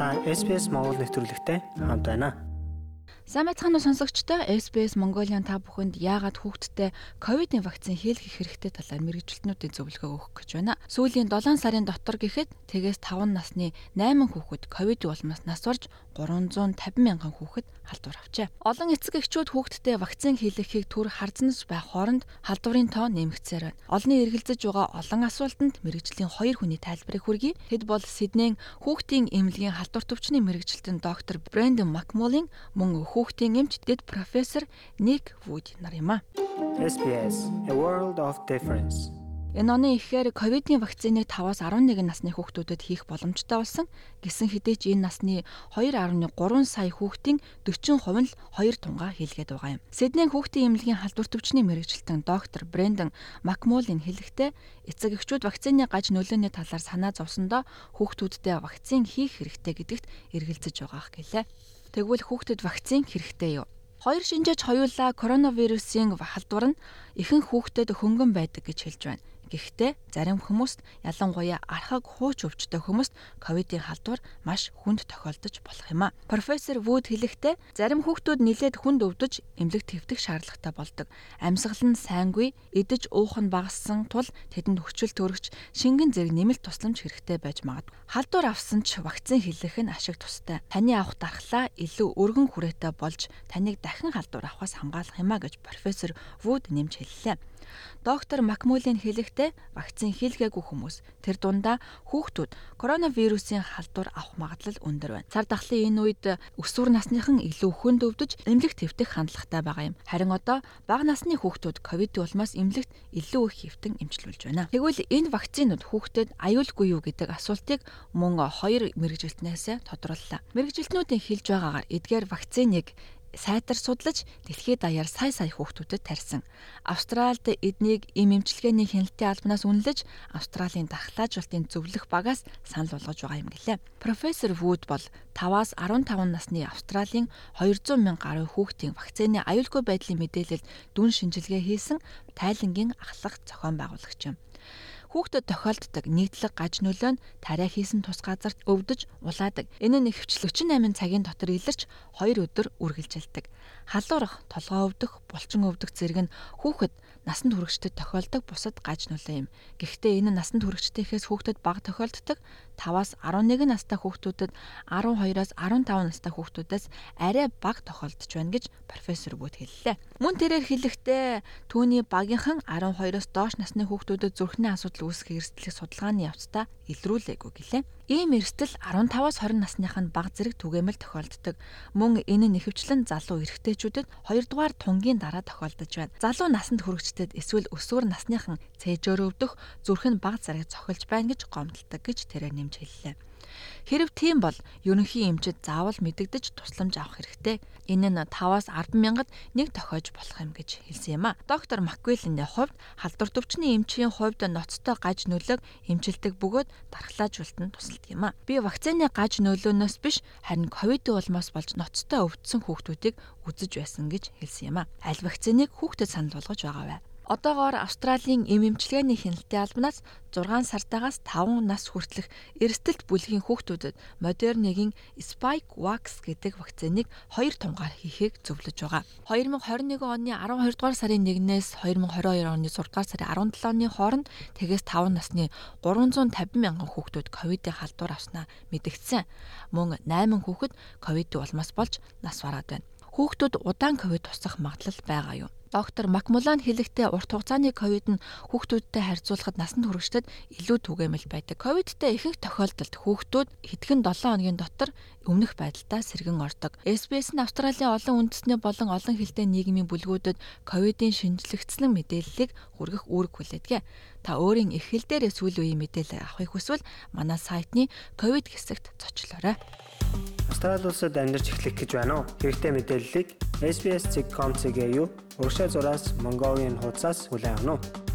Та SPS Монгол нэвтрүүлэгтэй хамт байна. Сайн байцгаана уу сонсогчдоо SBS Mongolian та бүхэнд яагаад хүүхдтэй ковидын вакцин хийлгэх хэрэгтэй талаар мэрэгжилтнүүдийн зөвлөгөө өгөх гэж байна. Сүүлийн 7 сарын дотор гэхэд тэгээс 5 насны 8 хүүхэд ковид улмаас нас орж 350 мянган хүүхэд халдвар авчээ. Олон эцэг эхчүүд хүүхдтэй вакцин хийлгэхийг түр харзнаж байх хооронд халдварын тоо нэмэгцээр байна. Олны эргэлзэж байгаа олон асуултанд мэрэгжлийн хоёр хүний тайлбарыг хүргэе. Тэд бол Сиднейн хүүхдийн эмнэлгийн халдвар төвчний мэрэгжилтэн доктор Брэндон Макмолин мөн хүүхдийн эмч дэд профессор Ник Вуд нар юм а. SPS A World of Difference. Энэ оны ихээр ковидын вакциныг 5-аас 11 насны хүүхдүүдэд хийх боломжтой болсон. Гэсэн хэдий ч энэ насны 2.3 сая хүүхдийн 40% нь 2 тунгаа хийлгээд байгаа юм. Сиднейн хүүхдийн эмнэлгийн халдвар төвчний мэрэгжилтэн доктор Брэндон Макмолин хэлэхдээ эцэг эхчүүд вакцины гаж нөлөөний талаар санаа зовсондоо хүүхдүүддээ вакцин хийх хэрэгтэй гэдэгт эргэлзэж байгаах гэлээ. Тэгвэл хүүхдэд вакцин хэрэгтэй юу? Хоёр шинжээч хоёулаа коронавирусын халдвар нь ихэнх хүүхдэд хөнгөн байдаг гэж хэлж байна. Гэхдээ зарим хүмүүст ялангуяа архаг хууч өвчтөй хүмүүст ковидын халдвар маш хүнд тохиолдож болох юм а. Профессор Вуд хэлэхдээ зарим хүүхдүүд нилээд хүнд өвдөж эмнэлэг твтэх шаардлагатай болдог. Амьсгал нь сайнгүй, идэж уух нь багассан тул тэдэнд хүчил төрөгч шингэн зэрэг нэмэлт тусламж хэрэгтэй байж магадгүй. Халдвар авсан ч вакцин хийлгэх нь ашиг тустай. Таны авах дархлаа илүү өргөн хүрээтэй болж таныг дахин халдвар авахаас хамгаалах юм а гэж профессор Вуд нэмж хэллээ. Доктор Макмулын хэлэхдээ вакцин хийлгээгүй хүмүүс тэр дундаа хүүхдүүд коронавирусын халдвар авах магадлал өндөр байна. Цар тахлын энэ үед өсвөр насныхан илүү хүнд өвдөж эмнэлэг твтэх хандлагатай байгаа юм. Харин одоо бага насны хүүхдүүд ковидын улмаас эмнэлэгт илүү их хэвтэн эмчилүүлж байна. Тэгвэл энэ вакцинууд хүүхдэд аюулгүй юу гэдэг асуултыг мөн хоёр мэрэгжилтнээс тодрууллаа. Мэрэгжилтнүүдийн хэлж байгаагаар эдгээр вакциныг сайтар судлаж дэлхийд даяар сая сая хүүхдүүдэд тарьсан. Австральд эднийг эм эмчилгээний хяналтын албанаас үнэлж Австралийн дархлаажуулалтын зөвлөх багаас санал болгож байгаа юм гэлээ. Профессор Вуд бол 5-аас 15 насны Австралийн 200 мянга гаруй хүүхдийн вакцины аюулгүй байдлын мэдээлэлд дүн шинжилгээ хийсэн тайлангийн ахлах зохион байгуулагч юм. Хүүхдэд тохиолддог нийтлэг гаж нөлөө нь тариа хийсэн тус газарт өвдөж улаадаг. Энэ нь их хвчлэгч 48 цагийн дотор илэрч 2 өдөр үргэлжилдэг. Халуурах, толгоо өвдөх, булчин өвдөх зэрэг нь хүүхэд насанд хүрэгчдэд тохиолдог бусад гаж нөлөө юм. Гэхдээ энэ насанд хүрэгчдийнхээс хүүхдэд бага тохиолддог 5-аас 11 настай хүүхдүүдэд 12-аас 15 настай хүүхдүүдээс арай бага тохиолдож байна гэж профессор Бүт хэллээ. Мөн тэрээр хэлэхдээ түүний багийнхан 12-оос доош насны хүүхдүүдэд зүрхний асуудал үүсгэх эрсдлийг судалгааны явцдаа илрүүлээгүй гэлээ. Ийм эрсдэл 15-аас 20 насных нь бага зэрэг түгээмэл тохиолддог. Мөн энэ нэхвчлэн залуу эрэгтэйчүүдэд 2 дугаар тунгийн дараа тохиолдож байна. Залуу насанд хүрэгчдэд эсвэл өсвөр насныхан цээжөөр өвдөх зүрх нь бага зэрэг цохилж байна гэж гомдолдог гэж тэрээр нэмж хэллээ. Хэрв тийм бол ерөнхий эмчид заавал мэдэгдэж тусламж авах хэрэгтэй. Энэ нь 5-аас 10 мянгад нэг тохиож болох юм гэж хэлсэн юм а. Доктор Маквеллиний хувьд халдвар төвчний эмчийн хувьд ноцтой гаж нөлөөг эмчилдэг бөгөөд дархлаажуултанд тусалдаг юм а. Би вакцины гаж нөлөөнөөс биш харин ковидын улмаас болж ноцтой өвдсөн хүүхдүүдийг үзэж байсан гэж хэлсэн юм а. Аль вакциныг хүүхдэд санал болгож байгаа вэ? Одоогоор Австралийн эм эмчилгээний хяналтын албанаас 6 сартаагаас 5 нас хүртэлх эрсдэлт бүлгийн хүүхдүүдэд Moderna-гийн Spikevax гэдэг вакциныг 2 тунгаар хийхийг зөвлөж байгаа. 2021 оны 12 дугаар сарын 1-ээс 2022 оны 6 дугаар сарын 17 оны хооронд тэгээс 5 насны 350 мянган хүүхдүүд ковидын халдвар авснаа мэдэгдсэн. Мөн 8 хүүхэд ковидын улмаас болж нас бараад байна. Хүүхдүүд удаан ковид тусах магадлал байгаа юу? Доктор Макмулан хэлэхдээ урт хугацааны ковид нь хүүхдүүдтэй харьцуулахад насанд хүрэгчдэд илүү түгээмэл байдаг. Ковидтэй ихэнх тохиолдолд хүүхдүүд хэдхэн 7 хоногийн дотор өмнөх байдалтай сэргэн ордог. SBS нь Австралийн олон үндэсний болон олон хилтэй нийгмийн бүлгүүдэд ковидын шинжлэгдсэн мэдээллийг хүргэх үүрэг хүлээдэг. Та өөрийн их хэл дээрээ сүүлийн үеийн мэдээлэл авахыг хүсвэл манай сайтны ковид хэсэгт зочлоорой. Австрали улсад амьдарч эхлэх гэж байна уу? Хэрэгтэй мэдээллийг SBS.com.cg юу урагшаа зураас Mongolian хуудасаас хүлээн авах нь